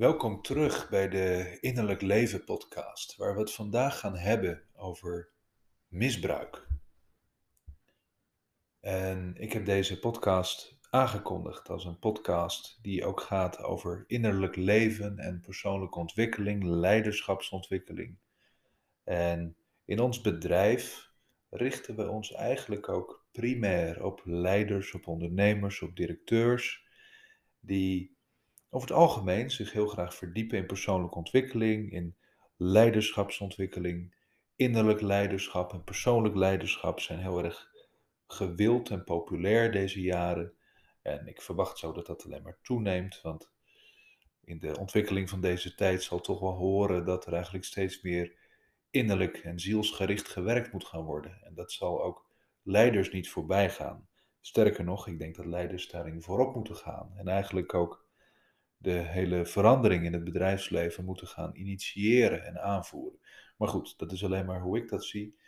Welkom terug bij de Innerlijk Leven podcast, waar we het vandaag gaan hebben over misbruik. En ik heb deze podcast aangekondigd als een podcast die ook gaat over innerlijk leven en persoonlijke ontwikkeling, leiderschapsontwikkeling. En in ons bedrijf richten we ons eigenlijk ook primair op leiders, op ondernemers, op directeurs, die over het algemeen zich heel graag verdiepen in persoonlijke ontwikkeling, in leiderschapsontwikkeling. Innerlijk leiderschap en persoonlijk leiderschap zijn heel erg gewild en populair deze jaren. En ik verwacht zo dat dat alleen maar toeneemt, want in de ontwikkeling van deze tijd zal toch wel horen dat er eigenlijk steeds meer innerlijk en zielsgericht gewerkt moet gaan worden. En dat zal ook leiders niet voorbij gaan. Sterker nog, ik denk dat leiders daarin voorop moeten gaan. En eigenlijk ook de hele verandering in het bedrijfsleven moeten gaan initiëren en aanvoeren. Maar goed, dat is alleen maar hoe ik dat zie.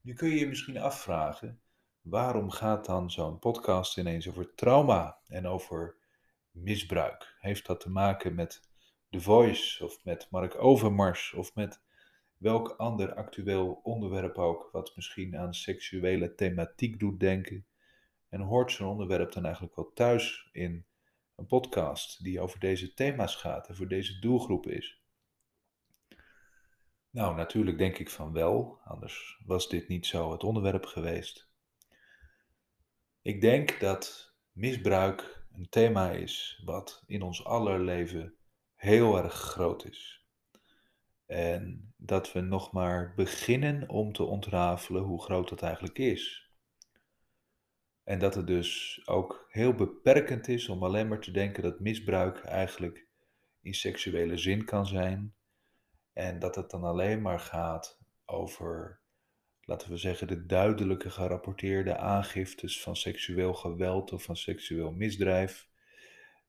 Nu kun je je misschien afvragen, waarom gaat dan zo'n podcast ineens over trauma en over misbruik? Heeft dat te maken met The Voice of met Mark Overmars of met welk ander actueel onderwerp ook, wat misschien aan seksuele thematiek doet denken? En hoort zo'n onderwerp dan eigenlijk wel thuis in een podcast die over deze thema's gaat en voor deze doelgroep is? Nou, natuurlijk denk ik van wel, anders was dit niet zo het onderwerp geweest. Ik denk dat misbruik een thema is wat in ons aller leven heel erg groot is. En dat we nog maar beginnen om te ontrafelen hoe groot dat eigenlijk is. En dat het dus ook heel beperkend is om alleen maar te denken dat misbruik eigenlijk in seksuele zin kan zijn. En dat het dan alleen maar gaat over, laten we zeggen, de duidelijke gerapporteerde aangiftes van seksueel geweld of van seksueel misdrijf.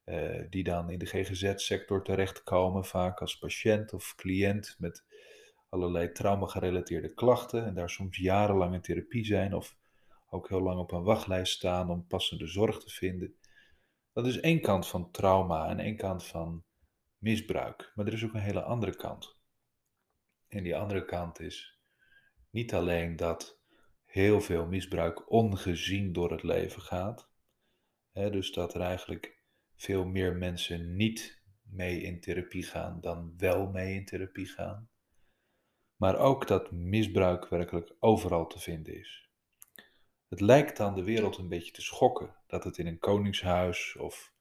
Uh, die dan in de GGZ-sector terechtkomen, vaak als patiënt of cliënt met allerlei trauma-gerelateerde klachten en daar soms jarenlang in therapie zijn of ook heel lang op een wachtlijst staan om passende zorg te vinden. Dat is één kant van trauma en één kant van misbruik. Maar er is ook een hele andere kant. En die andere kant is niet alleen dat heel veel misbruik ongezien door het leven gaat. Hè, dus dat er eigenlijk veel meer mensen niet mee in therapie gaan dan wel mee in therapie gaan. Maar ook dat misbruik werkelijk overal te vinden is. Het lijkt dan de wereld een beetje te schokken dat het in een koningshuis of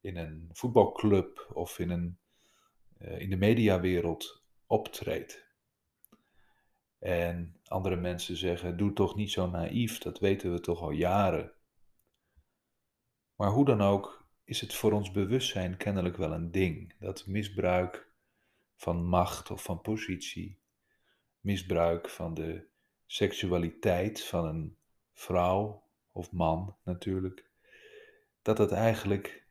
in een voetbalclub of in, een, uh, in de mediawereld optreedt. En andere mensen zeggen: Doe toch niet zo naïef, dat weten we toch al jaren. Maar hoe dan ook, is het voor ons bewustzijn kennelijk wel een ding dat misbruik van macht of van positie, misbruik van de seksualiteit van een vrouw of man natuurlijk, dat het eigenlijk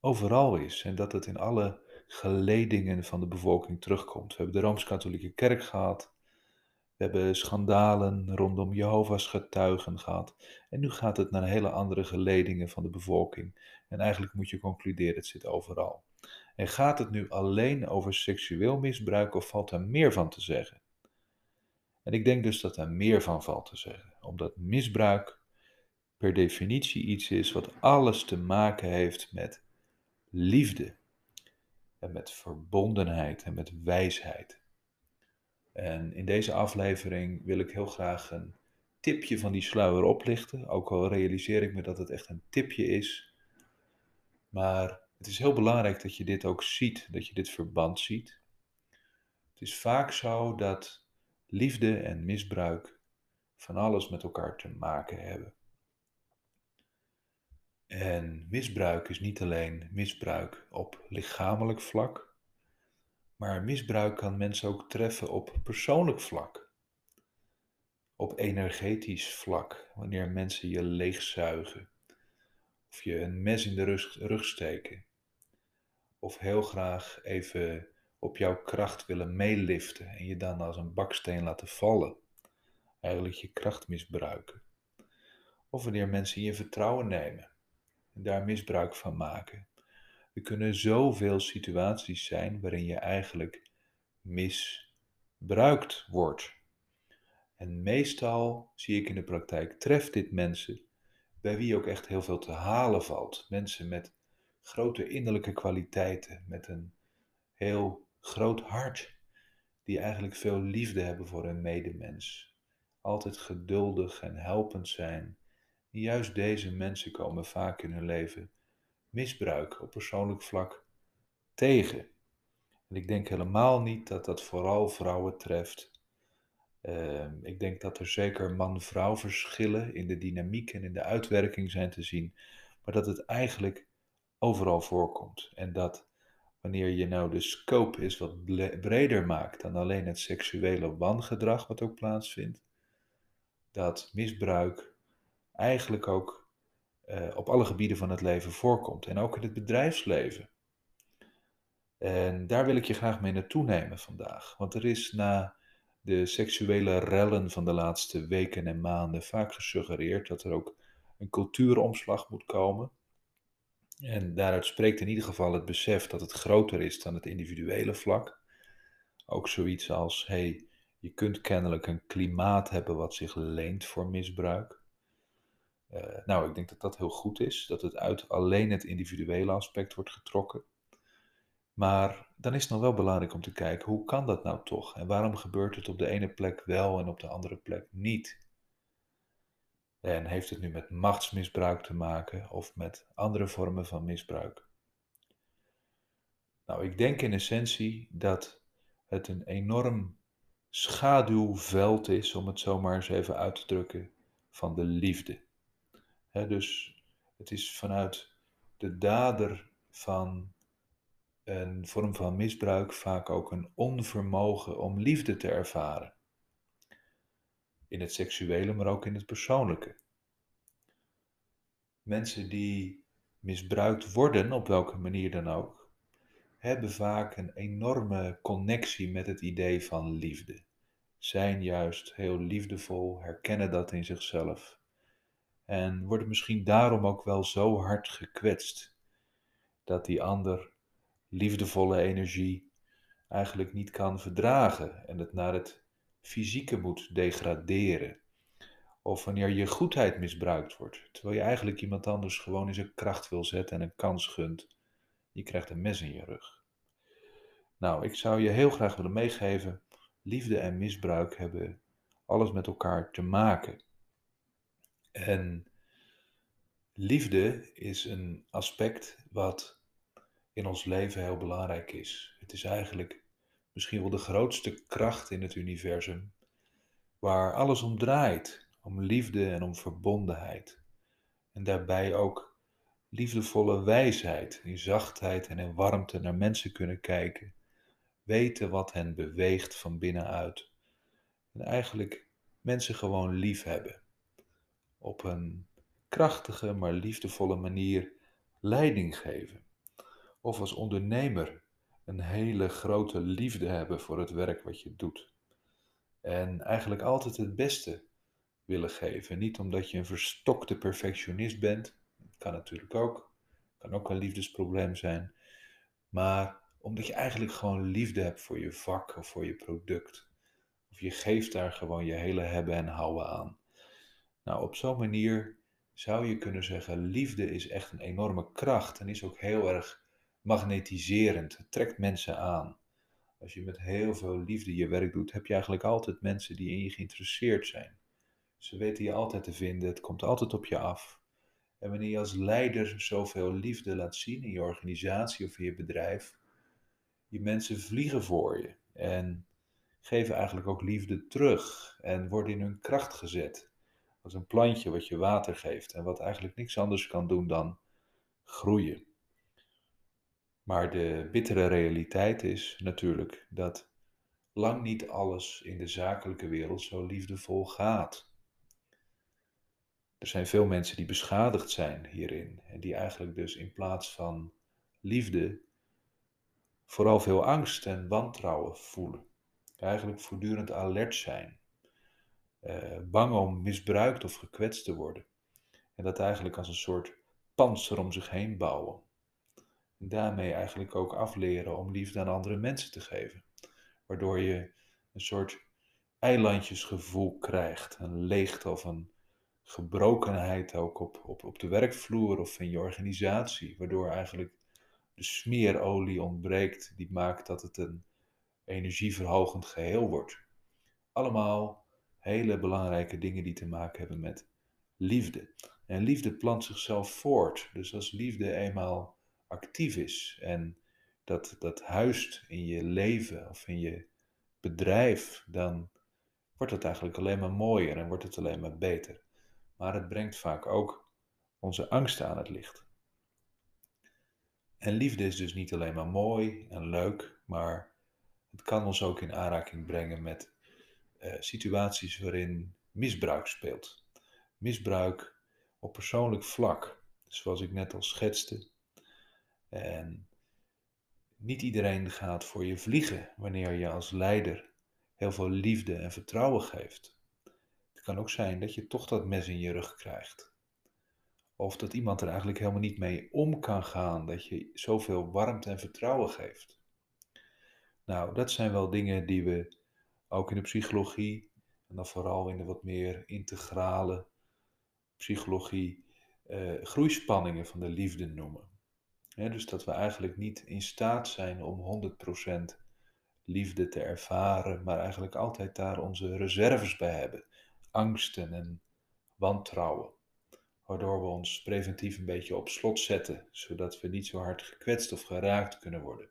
overal is en dat het in alle geledingen van de bevolking terugkomt. We hebben de Rooms-Katholieke Kerk gehad, we hebben schandalen rondom Jehovah's getuigen gehad en nu gaat het naar hele andere geledingen van de bevolking. En eigenlijk moet je concluderen, het zit overal. En gaat het nu alleen over seksueel misbruik of valt er meer van te zeggen? En ik denk dus dat er meer van valt te zeggen, omdat misbruik per definitie iets is wat alles te maken heeft met liefde en met verbondenheid en met wijsheid. En in deze aflevering wil ik heel graag een tipje van die sluier oplichten, ook al realiseer ik me dat het echt een tipje is. Maar het is heel belangrijk dat je dit ook ziet, dat je dit verband ziet. Het is vaak zo dat liefde en misbruik van alles met elkaar te maken hebben. En misbruik is niet alleen misbruik op lichamelijk vlak, maar misbruik kan mensen ook treffen op persoonlijk vlak. Op energetisch vlak, wanneer mensen je leegzuigen, of je een mes in de rug, steken, of heel graag even op jouw kracht willen meeliften en je dan als een baksteen laten vallen. Eigenlijk je kracht misbruiken. Of wanneer mensen je vertrouwen nemen en daar misbruik van maken. Er kunnen zoveel situaties zijn waarin je eigenlijk misbruikt wordt. En meestal zie ik in de praktijk, treft dit mensen bij wie ook echt heel veel te halen valt. Mensen met grote innerlijke kwaliteiten, met een heel groot hart, die eigenlijk veel liefde hebben voor hun medemens. Altijd geduldig en helpend zijn. Juist deze mensen komen vaak in hun leven misbruik op persoonlijk vlak tegen. En ik denk helemaal niet dat dat vooral vrouwen treft. Ehm, ik denk dat er zeker man-vrouw verschillen in de dynamiek en in de uitwerking zijn te zien, maar dat het eigenlijk overal voorkomt. En dat wanneer je nou de scope is wat breder maakt dan alleen het seksuele wangedrag wat ook plaatsvindt, dat misbruik eigenlijk ook uh, op alle gebieden van het leven voorkomt en ook in het bedrijfsleven. En daar wil ik je graag mee naartoe nemen vandaag, want er is na de seksuele rellen van de laatste weken en maanden vaak gesuggereerd dat er ook een cultuuromslag moet komen. En daaruit spreekt in ieder geval het besef dat het groter is dan het individuele vlak. Ook zoiets als, hey, je kunt kennelijk een klimaat hebben wat zich leent voor misbruik. Uh, nou, ik denk dat dat heel goed is, dat het uit alleen het individuele aspect wordt getrokken. Maar dan is het nog wel belangrijk om te kijken, hoe kan dat nou toch? En waarom gebeurt het op de ene plek wel en op de andere plek niet? En heeft het nu met machtsmisbruik te maken of met andere vormen van misbruik? Nou, ik denk in essentie dat het een enorm schaduwveld is, om het zo maar eens even uit te drukken, van de liefde. dus het is vanuit de dader van een vorm van misbruik vaak ook een onvermogen om liefde te ervaren. In het seksuele, maar ook in het persoonlijke. Mensen die misbruikt worden, op welke manier dan ook, hebben vaak een enorme connectie met het idee van liefde. Zijn juist heel liefdevol, herkennen dat in zichzelf. En worden misschien daarom ook wel zo hard gekwetst dat die ander liefdevolle energie eigenlijk niet kan verdragen en het naar het fysieke moet degraderen. Of wanneer je goedheid misbruikt wordt, terwijl je eigenlijk iemand anders gewoon in zijn kracht wil zetten en een kans gunt. Je krijgt een mes in je rug. Nou, ik zou je heel graag willen meegeven, liefde en misbruik hebben alles met elkaar te maken. En liefde is een aspect wat in ons leven heel belangrijk is. Het is eigenlijk misschien wel de grootste kracht in het universum, waar alles om draait, om liefde en om verbondenheid. En daarbij ook liefdevolle wijsheid, in zachtheid en in warmte naar mensen kunnen kijken, weten wat hen beweegt van binnenuit. En eigenlijk mensen gewoon lief hebben. Op een krachtige maar liefdevolle manier leiding geven of als ondernemer een hele grote liefde hebben voor het werk wat je doet. En eigenlijk altijd het beste willen geven. Niet omdat je een verstokte perfectionist bent, kan natuurlijk ook, kan ook een liefdesprobleem zijn, maar omdat je eigenlijk gewoon liefde hebt voor je vak of voor je product. Of je geeft daar gewoon je hele hebben en houden aan. Nou, op zo'n manier zou je kunnen zeggen, liefde is echt een enorme kracht en is ook heel erg magnetiserend. Het trekt mensen aan. Als je met heel veel liefde je werk doet, heb je eigenlijk altijd mensen die in je geïnteresseerd zijn. Ze weten je altijd te vinden, het komt altijd op je af. En wanneer je als leider zoveel liefde laat zien in je organisatie of in je bedrijf, je mensen vliegen voor je en geven eigenlijk ook liefde terug en worden in hun kracht gezet. Als een plantje wat je water geeft en wat eigenlijk niks anders kan doen dan groeien. Maar de bittere realiteit is natuurlijk dat lang niet alles in de zakelijke wereld zo liefdevol gaat. Er zijn veel mensen die beschadigd zijn hierin en die eigenlijk dus in plaats van liefde vooral veel angst en wantrouwen voelen. Eigenlijk voortdurend alert zijn, eh, bang om misbruikt of gekwetst te worden. En dat eigenlijk als een soort panzer om zich heen bouwen. En daarmee eigenlijk ook afleren om liefde aan andere mensen te geven. Waardoor je een soort eilandjesgevoel krijgt, een leegte of een gebrokenheid ook op, op, op de werkvloer of in je organisatie, waardoor eigenlijk de smeerolie ontbreekt die maakt dat het een energieverhogend geheel wordt. Allemaal hele belangrijke dingen die te maken hebben met liefde. En liefde plant zichzelf voort. Dus als liefde eenmaal actief is en dat, dat huist in je leven of in je bedrijf, dan wordt het eigenlijk alleen maar mooier en wordt het alleen maar beter. Maar het brengt vaak ook onze angsten aan het licht. En liefde is dus niet alleen maar mooi en leuk, maar het kan ons ook in aanraking brengen met uh, situaties waarin misbruik speelt. Misbruik op persoonlijk vlak, zoals ik net al schetste. En niet iedereen gaat voor je vliegen wanneer je als leider heel veel liefde en vertrouwen geeft. Het kan ook zijn dat je toch dat mes in je rug krijgt. Of dat iemand er eigenlijk helemaal niet mee om kan gaan, dat je zoveel warmte en vertrouwen geeft. Nou, dat zijn wel dingen die we ook in de psychologie, en dan vooral in de wat meer integrale psychologie, uh, groeispanningen van de liefde noemen. dus dat we eigenlijk niet in staat zijn om 100% liefde te ervaren, maar eigenlijk altijd daar onze reserves bij hebben. Angsten en wantrouwen. Waardoor we ons preventief een beetje op slot zetten, zodat we niet zo hard gekwetst of geraakt kunnen worden.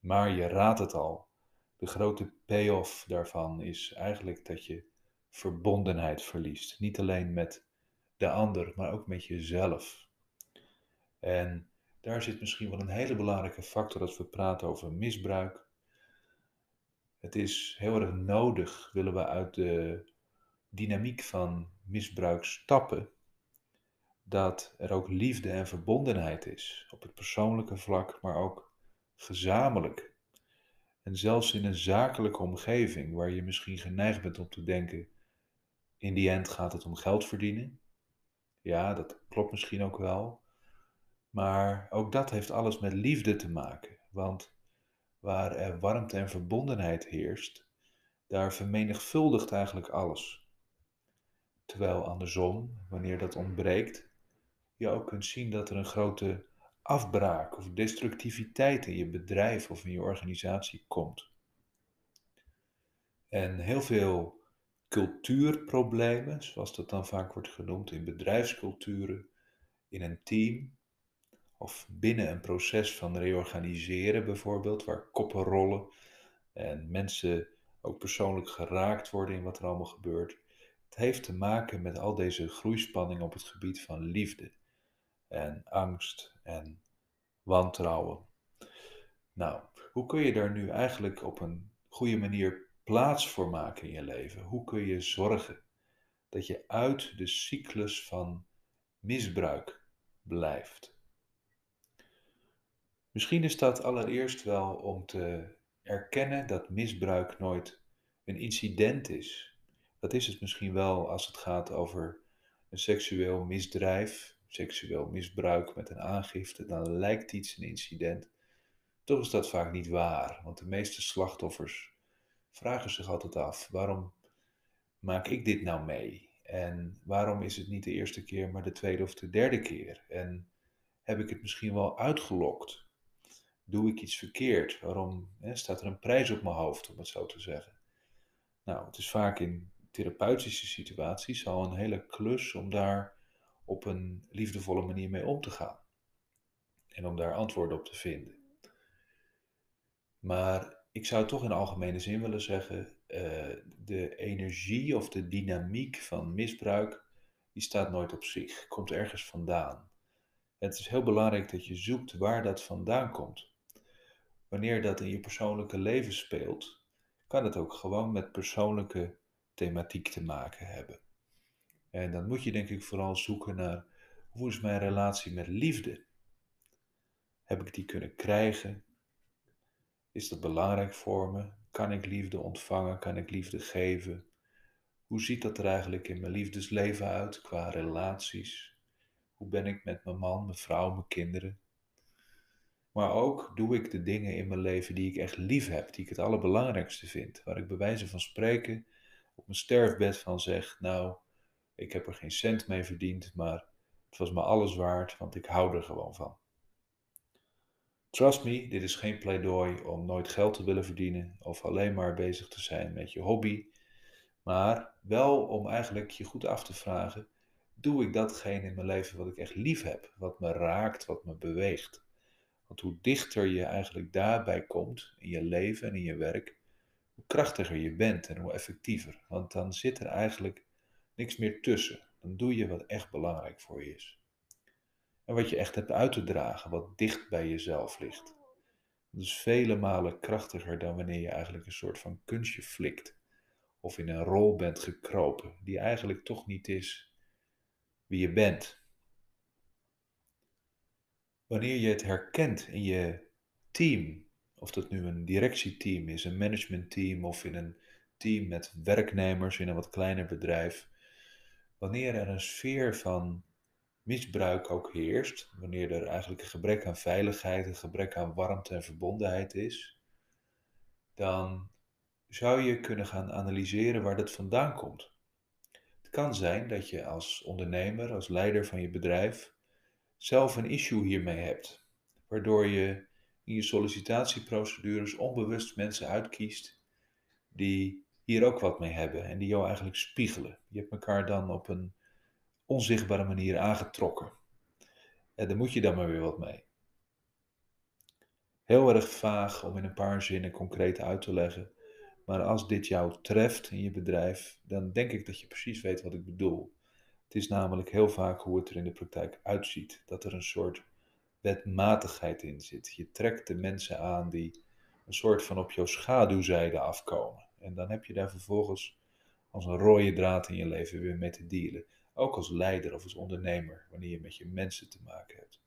Maar je raadt het al, de grote payoff daarvan is eigenlijk dat je verbondenheid verliest. Niet alleen met de ander, maar ook met jezelf. En daar zit misschien wel een hele belangrijke factor als we praten over misbruik. Het is heel erg nodig, willen we uit de dynamiek van misbruik stappen, dat er ook liefde en verbondenheid is. Op het persoonlijke vlak, maar ook gezamenlijk. En zelfs in een zakelijke omgeving waar je misschien geneigd bent om te denken: in die end gaat het om geld verdienen. Ja, dat klopt misschien ook wel. Maar ook dat heeft alles met liefde te maken. Want waar er warmte en verbondenheid heerst, daar vermenigvuldigt eigenlijk alles. Terwijl andersom, wanneer dat ontbreekt, je ook kunt zien dat er een grote afbraak of destructiviteit in je bedrijf of in je organisatie komt. En heel veel cultuurproblemen, zoals dat dan vaak wordt genoemd in bedrijfsculturen, in een team of binnen een proces van reorganiseren bijvoorbeeld, waar koppen rollen en mensen ook persoonlijk geraakt worden in wat er allemaal gebeurt. Het heeft te maken met al deze groeispanning op het gebied van liefde en angst en wantrouwen. Nou, hoe kun je daar nu eigenlijk op een goede manier plaats voor maken in je leven? Hoe kun je zorgen dat je uit de cyclus van misbruik blijft? Misschien is dat allereerst wel om te erkennen dat misbruik nooit een incident is. Dat is het misschien wel als het gaat over een seksueel misdrijf seksueel misbruik met een aangifte, dan lijkt iets een incident. Toch is dat vaak niet waar, want de meeste slachtoffers vragen zich altijd af: waarom maak ik dit nou mee? En waarom is het niet de eerste keer, maar de tweede of de derde keer? En heb ik het misschien wel uitgelokt? Doe ik iets verkeerd? Waarom hè, staat er een prijs op mijn hoofd, om het zo te zeggen? Nou, het is vaak in therapeutische situaties al een hele klus om daar op een liefdevolle manier mee om te gaan. En om daar antwoorden op te vinden. Maar ik zou toch in algemene zin willen zeggen, uh, de energie of de dynamiek van misbruik, die staat nooit op zich, komt ergens vandaan. Het is heel belangrijk dat je zoekt waar dat vandaan komt. Wanneer dat in je persoonlijke leven speelt, kan het ook gewoon met persoonlijke thematiek te maken hebben. En dan moet je denk ik vooral zoeken naar hoe is mijn relatie met liefde? Heb ik die kunnen krijgen? Is dat belangrijk voor me? Kan ik liefde ontvangen? Kan ik liefde geven? Hoe ziet dat er eigenlijk in mijn liefdesleven uit qua relaties? Hoe ben ik met mijn man, mijn vrouw, mijn kinderen? Maar ook doe ik de dingen in mijn leven die ik echt lief heb, die ik het allerbelangrijkste vind. Waar ik bij wijze van spreken op mijn sterfbed van zeg, nou, ik heb er geen cent mee verdiend, maar het was me alles waard, want ik hou er gewoon van. Trust me, dit is geen pleidooi om nooit geld te willen verdienen of alleen maar bezig te zijn met je hobby, maar wel om eigenlijk je goed af te vragen: doe ik datgene in mijn leven wat ik echt lief heb, wat me raakt, wat me beweegt? Want hoe dichter je eigenlijk daarbij komt in je leven en in je werk, hoe krachtiger je bent en hoe effectiever. Want dan zit er eigenlijk niks meer tussen. Dan doe je wat echt belangrijk voor je is. En wat je echt hebt uit te dragen, wat dicht bij jezelf ligt. Dat is vele malen krachtiger dan wanneer je eigenlijk een soort van kunstje flikt. Of in een rol bent gekropen, die eigenlijk toch niet is wie je bent. Wanneer je het herkent in je team, of dat nu een directieteam is, een managementteam of in een team met werknemers in een wat kleiner bedrijf, wanneer er een sfeer van misbruik ook heerst, wanneer er eigenlijk een gebrek aan veiligheid, een gebrek aan warmte en verbondenheid is, dan zou je kunnen gaan analyseren waar dat vandaan komt. Het kan zijn dat je als ondernemer, als leider van je bedrijf, zelf een issue hiermee hebt, waardoor je in je sollicitatieprocedures onbewust mensen uitkiest die hier ook wat mee hebben en die jou eigenlijk spiegelen. Je hebt elkaar dan op een onzichtbare manier aangetrokken. En daar moet je dan maar weer wat mee. Heel erg vaag om in een paar zinnen concreet uit te leggen. Maar als dit jou treft in je bedrijf, dan denk ik dat je precies weet wat ik bedoel. Het is namelijk heel vaak hoe het er in de praktijk uitziet. Dat er een soort wetmatigheid in zit. Je trekt de mensen aan die een soort van op jouw schaduwzijde afkomen. En dan heb je daar vervolgens als een rode draad in je leven weer mee te dealen. Ook als leider of als ondernemer, wanneer je met je mensen te maken hebt.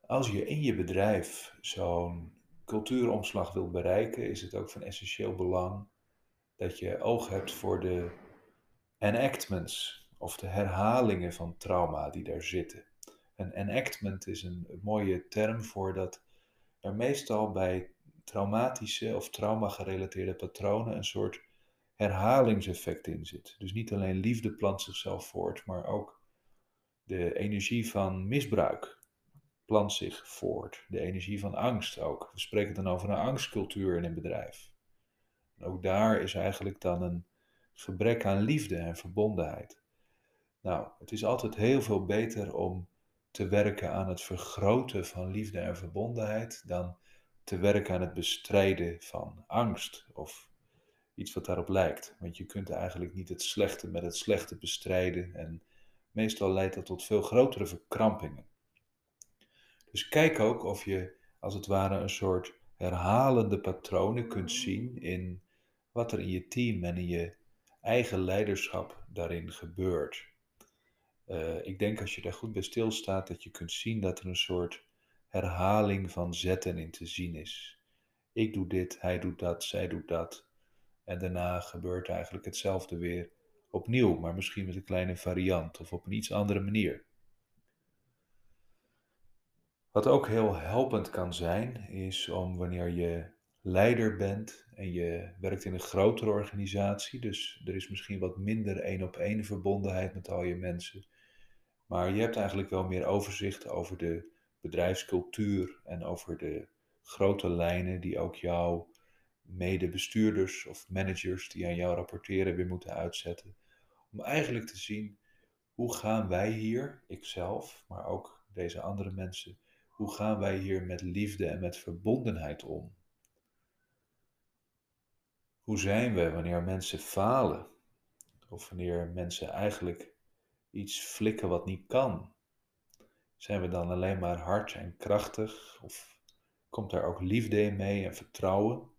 Als je in je bedrijf zo'n cultuuromslag wilt bereiken, is het ook van essentieel belang dat je oog hebt voor de enactments of de herhalingen van trauma die daar zitten. Een enactment is een mooie term voor dat er meestal bij traumatische of trauma-gerelateerde patronen een soort herhalingseffect in zit. Dus niet alleen liefde plant zichzelf voort, maar ook de energie van misbruik plant zich voort. De energie van angst ook. We spreken dan over een angstcultuur in een bedrijf. En ook daar is eigenlijk dan een gebrek aan liefde en verbondenheid. Nou, het is altijd heel veel beter om te werken aan het vergroten van liefde en verbondenheid dan te werken aan het bestrijden van angst of iets wat daarop lijkt. Want je kunt eigenlijk niet het slechte met het slechte bestrijden en meestal leidt dat tot veel grotere verkrampingen. Dus kijk ook of je als het ware een soort herhalende patronen kunt zien in wat er in je team en in je eigen leiderschap daarin gebeurt. Uh, ik denk als je daar goed bij stilstaat dat je kunt zien dat er een soort herhaling van zetten in te zien is. Ik doe dit, hij doet dat, zij doet dat. En daarna gebeurt eigenlijk hetzelfde weer opnieuw, maar misschien met een kleine variant of op een iets andere manier. Wat ook heel helpend kan zijn, is om wanneer je leider bent en je werkt in een grotere organisatie, dus er is misschien wat minder één op één verbondenheid met al je mensen, maar je hebt eigenlijk wel meer overzicht over de bedrijfscultuur en over de grote lijnen die ook jouw medebestuurders of managers die aan jou rapporteren weer moeten uitzetten. Om eigenlijk te zien hoe gaan wij hier, ikzelf, maar ook deze andere mensen, hoe gaan wij hier met liefde en met verbondenheid om? Hoe zijn we wanneer mensen falen? Of wanneer mensen eigenlijk iets flikken wat niet kan? Zijn we dan alleen maar hard en krachtig? Of komt daar ook liefde in mee en vertrouwen?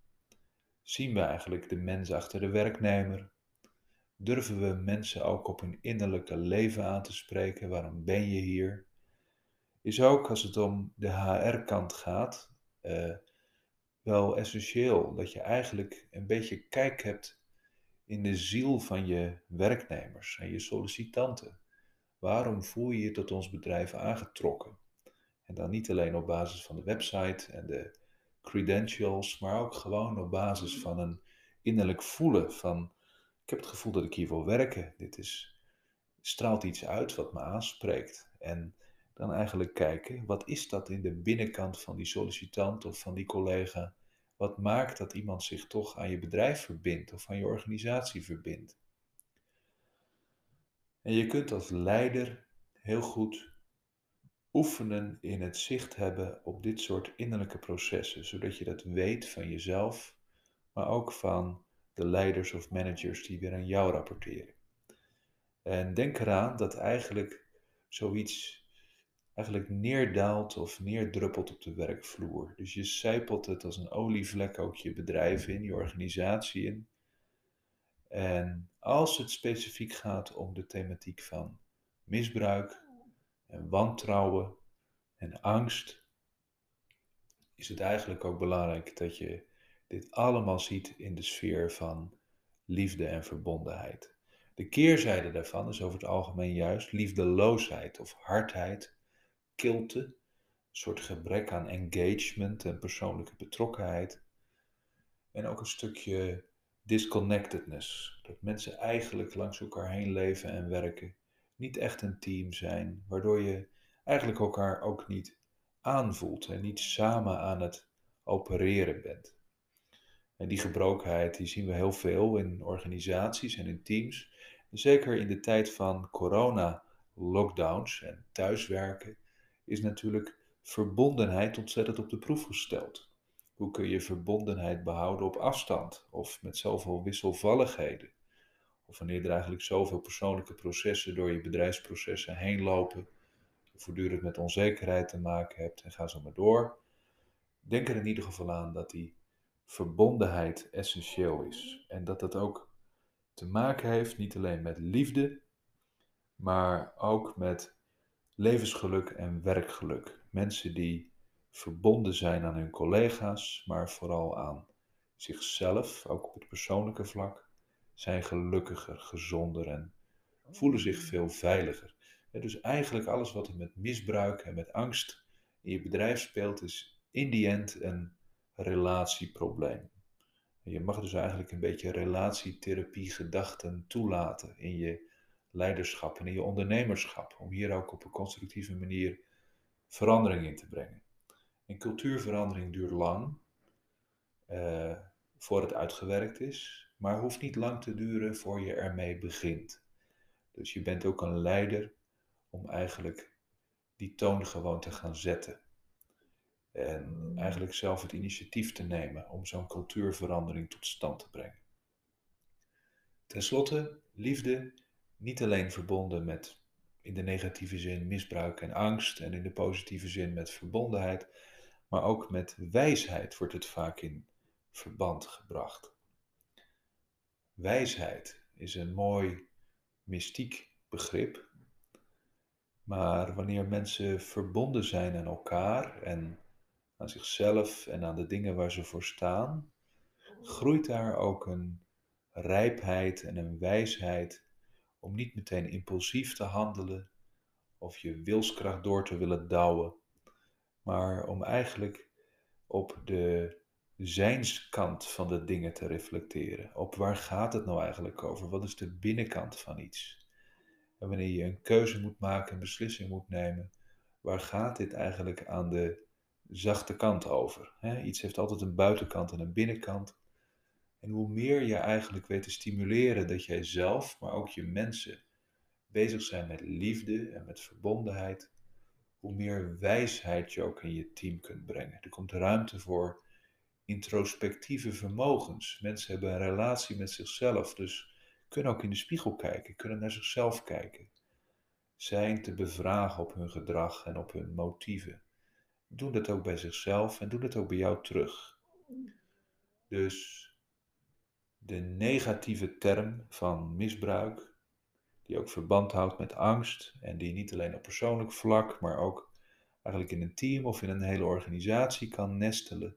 Zien we eigenlijk de mens achter de werknemer? Durven we mensen ook op hun innerlijke leven aan te spreken? Waarom ben je hier? Is ook als het om de HR-kant gaat, uh, wel essentieel dat je eigenlijk een beetje kijk hebt in de ziel van je werknemers en je sollicitanten. Waarom voel je je tot ons bedrijf aangetrokken? En dan niet alleen op basis van de website en de credentials, maar ook gewoon op basis van een innerlijk voelen van ik heb het gevoel dat ik hier wil werken. Dit is, straalt iets uit wat me aanspreekt. En dan eigenlijk kijken, wat is dat in de binnenkant van die sollicitant of van die collega? Wat maakt dat iemand zich toch aan je bedrijf verbindt of aan je organisatie verbindt? En je kunt als leider heel goed oefenen in het zicht hebben op dit soort innerlijke processen, zodat je dat weet van jezelf, maar ook van de leiders of managers die weer aan jou rapporteren. En denk eraan dat eigenlijk zoiets eigenlijk neerdaalt of neerdruppelt op de werkvloer. Dus je zijpelt het als een olievlek ook je bedrijf in, je organisatie in. En als het specifiek gaat om de thematiek van misbruik en wantrouwen en angst, is het eigenlijk ook belangrijk dat je dit allemaal ziet in de sfeer van liefde en verbondenheid. De keerzijde daarvan is over het algemeen juist liefdeloosheid of hardheid, kilte, een soort gebrek aan engagement en persoonlijke betrokkenheid. En ook een stukje disconnectedness. Dat mensen eigenlijk langs elkaar heen leven en werken. Niet echt een team zijn. Waardoor je eigenlijk elkaar ook niet aanvoelt en niet samen aan het opereren bent. En die gebrokenheid die zien we heel veel in organisaties en in teams. zeker in de tijd van corona, lockdowns en thuiswerken, is natuurlijk verbondenheid ontzettend op de proef gesteld. Hoe kun je verbondenheid behouden op afstand of met zoveel wisselvalligheden? Of wanneer er eigenlijk zoveel persoonlijke processen door je bedrijfsprocessen heen lopen, voortdurend met onzekerheid te maken hebt en ga zo maar door. Denk er in ieder geval aan dat die verbondenheid essentieel is. En dat dat ook te maken heeft niet alleen met liefde, maar ook met levensgeluk en werkgeluk. Mensen die verbonden zijn aan hun collega's, maar vooral aan zichzelf, ook op het persoonlijke vlak, zijn gelukkiger, gezonder en voelen zich veel veiliger. Dus eigenlijk alles wat er met misbruik en met angst in je bedrijf speelt, is in die end een relatieprobleem. Je mag dus eigenlijk een beetje relatietherapie gedachten toelaten in je leiderschap en in je ondernemerschap, om hier ook op een constructieve manier verandering in te brengen. En cultuurverandering duurt lang uh, voor het uitgewerkt is, maar hoeft niet lang te duren voor je ermee begint. Dus je bent ook een leider om eigenlijk die toon gewoon te gaan zetten. En eigenlijk zelf het initiatief te nemen om zo'n cultuurverandering tot stand te brengen. Ten slotte, liefde niet alleen verbonden met in de negatieve zin misbruik en angst en in de positieve zin met verbondenheid, maar ook met wijsheid wordt het vaak in verband gebracht. Wijsheid is een mooi mystiek begrip, maar wanneer mensen verbonden zijn aan elkaar en aan zichzelf en aan de dingen waar ze voor staan, groeit daar ook een rijpheid en een wijsheid om niet meteen impulsief te handelen of je wilskracht door te willen douwen, maar om eigenlijk op de zijnskant van de dingen te reflecteren. Op waar gaat het nou eigenlijk over? Wat is de binnenkant van iets? En wanneer je een keuze moet maken, een beslissing moet nemen, waar gaat dit eigenlijk aan de zachte kant over? iets heeft altijd een buitenkant en een binnenkant. En hoe meer je eigenlijk weet te stimuleren dat jij zelf, maar ook je mensen, bezig zijn met liefde en met verbondenheid, hoe meer wijsheid je ook in je team kunt brengen. Er komt ruimte voor introspectieve vermogens. Mensen hebben een relatie met zichzelf, dus kunnen ook in de spiegel kijken, kunnen naar zichzelf kijken. Zijn te bevragen op hun gedrag en op hun motieven. Doe dat ook bij zichzelf en doe dat ook bij jou terug. Dus de negatieve term van misbruik, die ook verband houdt met angst en die niet alleen op persoonlijk vlak, maar ook eigenlijk in een team of in een hele organisatie kan nestelen.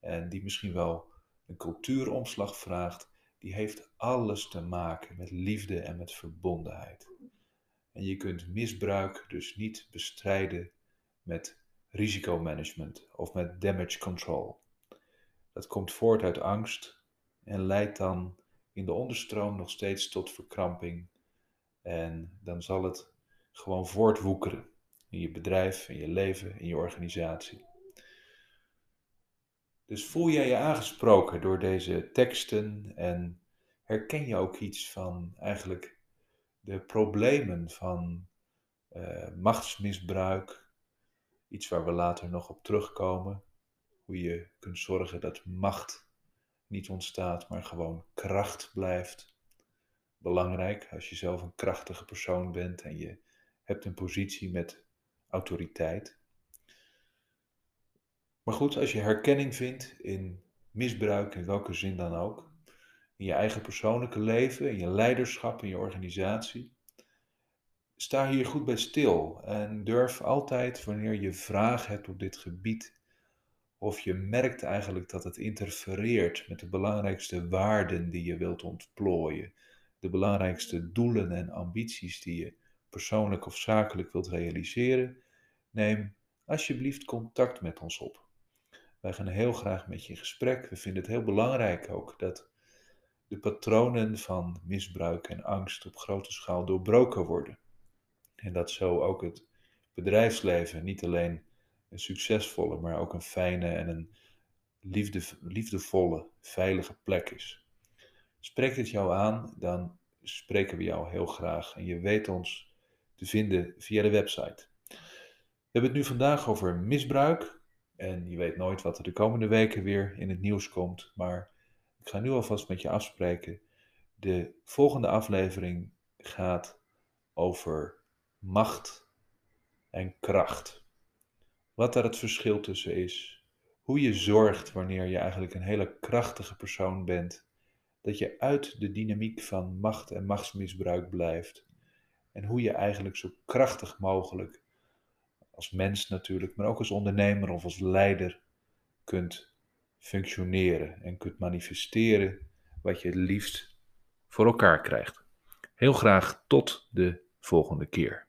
En die misschien wel een cultuuromslag vraagt, die heeft alles te maken met liefde en met verbondenheid. En je kunt misbruik dus niet bestrijden met risicomanagement of met damage control. Dat komt voort uit angst en leidt dan in de onderstroom nog steeds tot verkramping. En dan zal het gewoon voortwoekeren in je bedrijf, in je leven, in je organisatie. Dus voel jij je aangesproken door deze teksten en herken je ook iets van eigenlijk de problemen van uh, machtsmisbruik, iets waar we later nog op terugkomen, hoe je kunt zorgen dat macht niet ontstaat, maar gewoon kracht blijft. Belangrijk als je zelf een krachtige persoon bent en je hebt een positie met autoriteit. Maar goed, als je herkenning vindt in misbruik, in welke zin dan ook, in je eigen persoonlijke leven, in je leiderschap, in je organisatie, sta hier goed bij stil en durf altijd, wanneer je vragen hebt op dit gebied, of je merkt eigenlijk dat het interfereert met de belangrijkste waarden die je wilt ontplooien, de belangrijkste doelen en ambities die je persoonlijk of zakelijk wilt realiseren, neem alsjeblieft contact met ons op. Wij gaan heel graag met je in gesprek. We vinden het heel belangrijk ook dat de patronen van misbruik en angst op grote schaal doorbroken worden. En dat zo ook het bedrijfsleven niet alleen een succesvolle, maar ook een fijne en een liefde, liefdevolle, veilige plek is. Spreekt het jou aan, dan spreken we jou heel graag. En je weet ons te vinden via de website. We hebben het nu vandaag over misbruik. En je weet nooit wat er de komende weken weer in het nieuws komt. Maar ik ga nu alvast met je afspreken. De volgende aflevering gaat over macht en kracht. Wat daar het verschil tussen is. Hoe je zorgt wanneer je eigenlijk een hele krachtige persoon bent. Dat je uit de dynamiek van macht en machtsmisbruik blijft. En hoe je eigenlijk zo krachtig mogelijk, als mens natuurlijk, maar ook als ondernemer of als leider, kunt functioneren en kunt manifesteren wat je het liefst voor elkaar krijgt. Heel graag tot de volgende keer.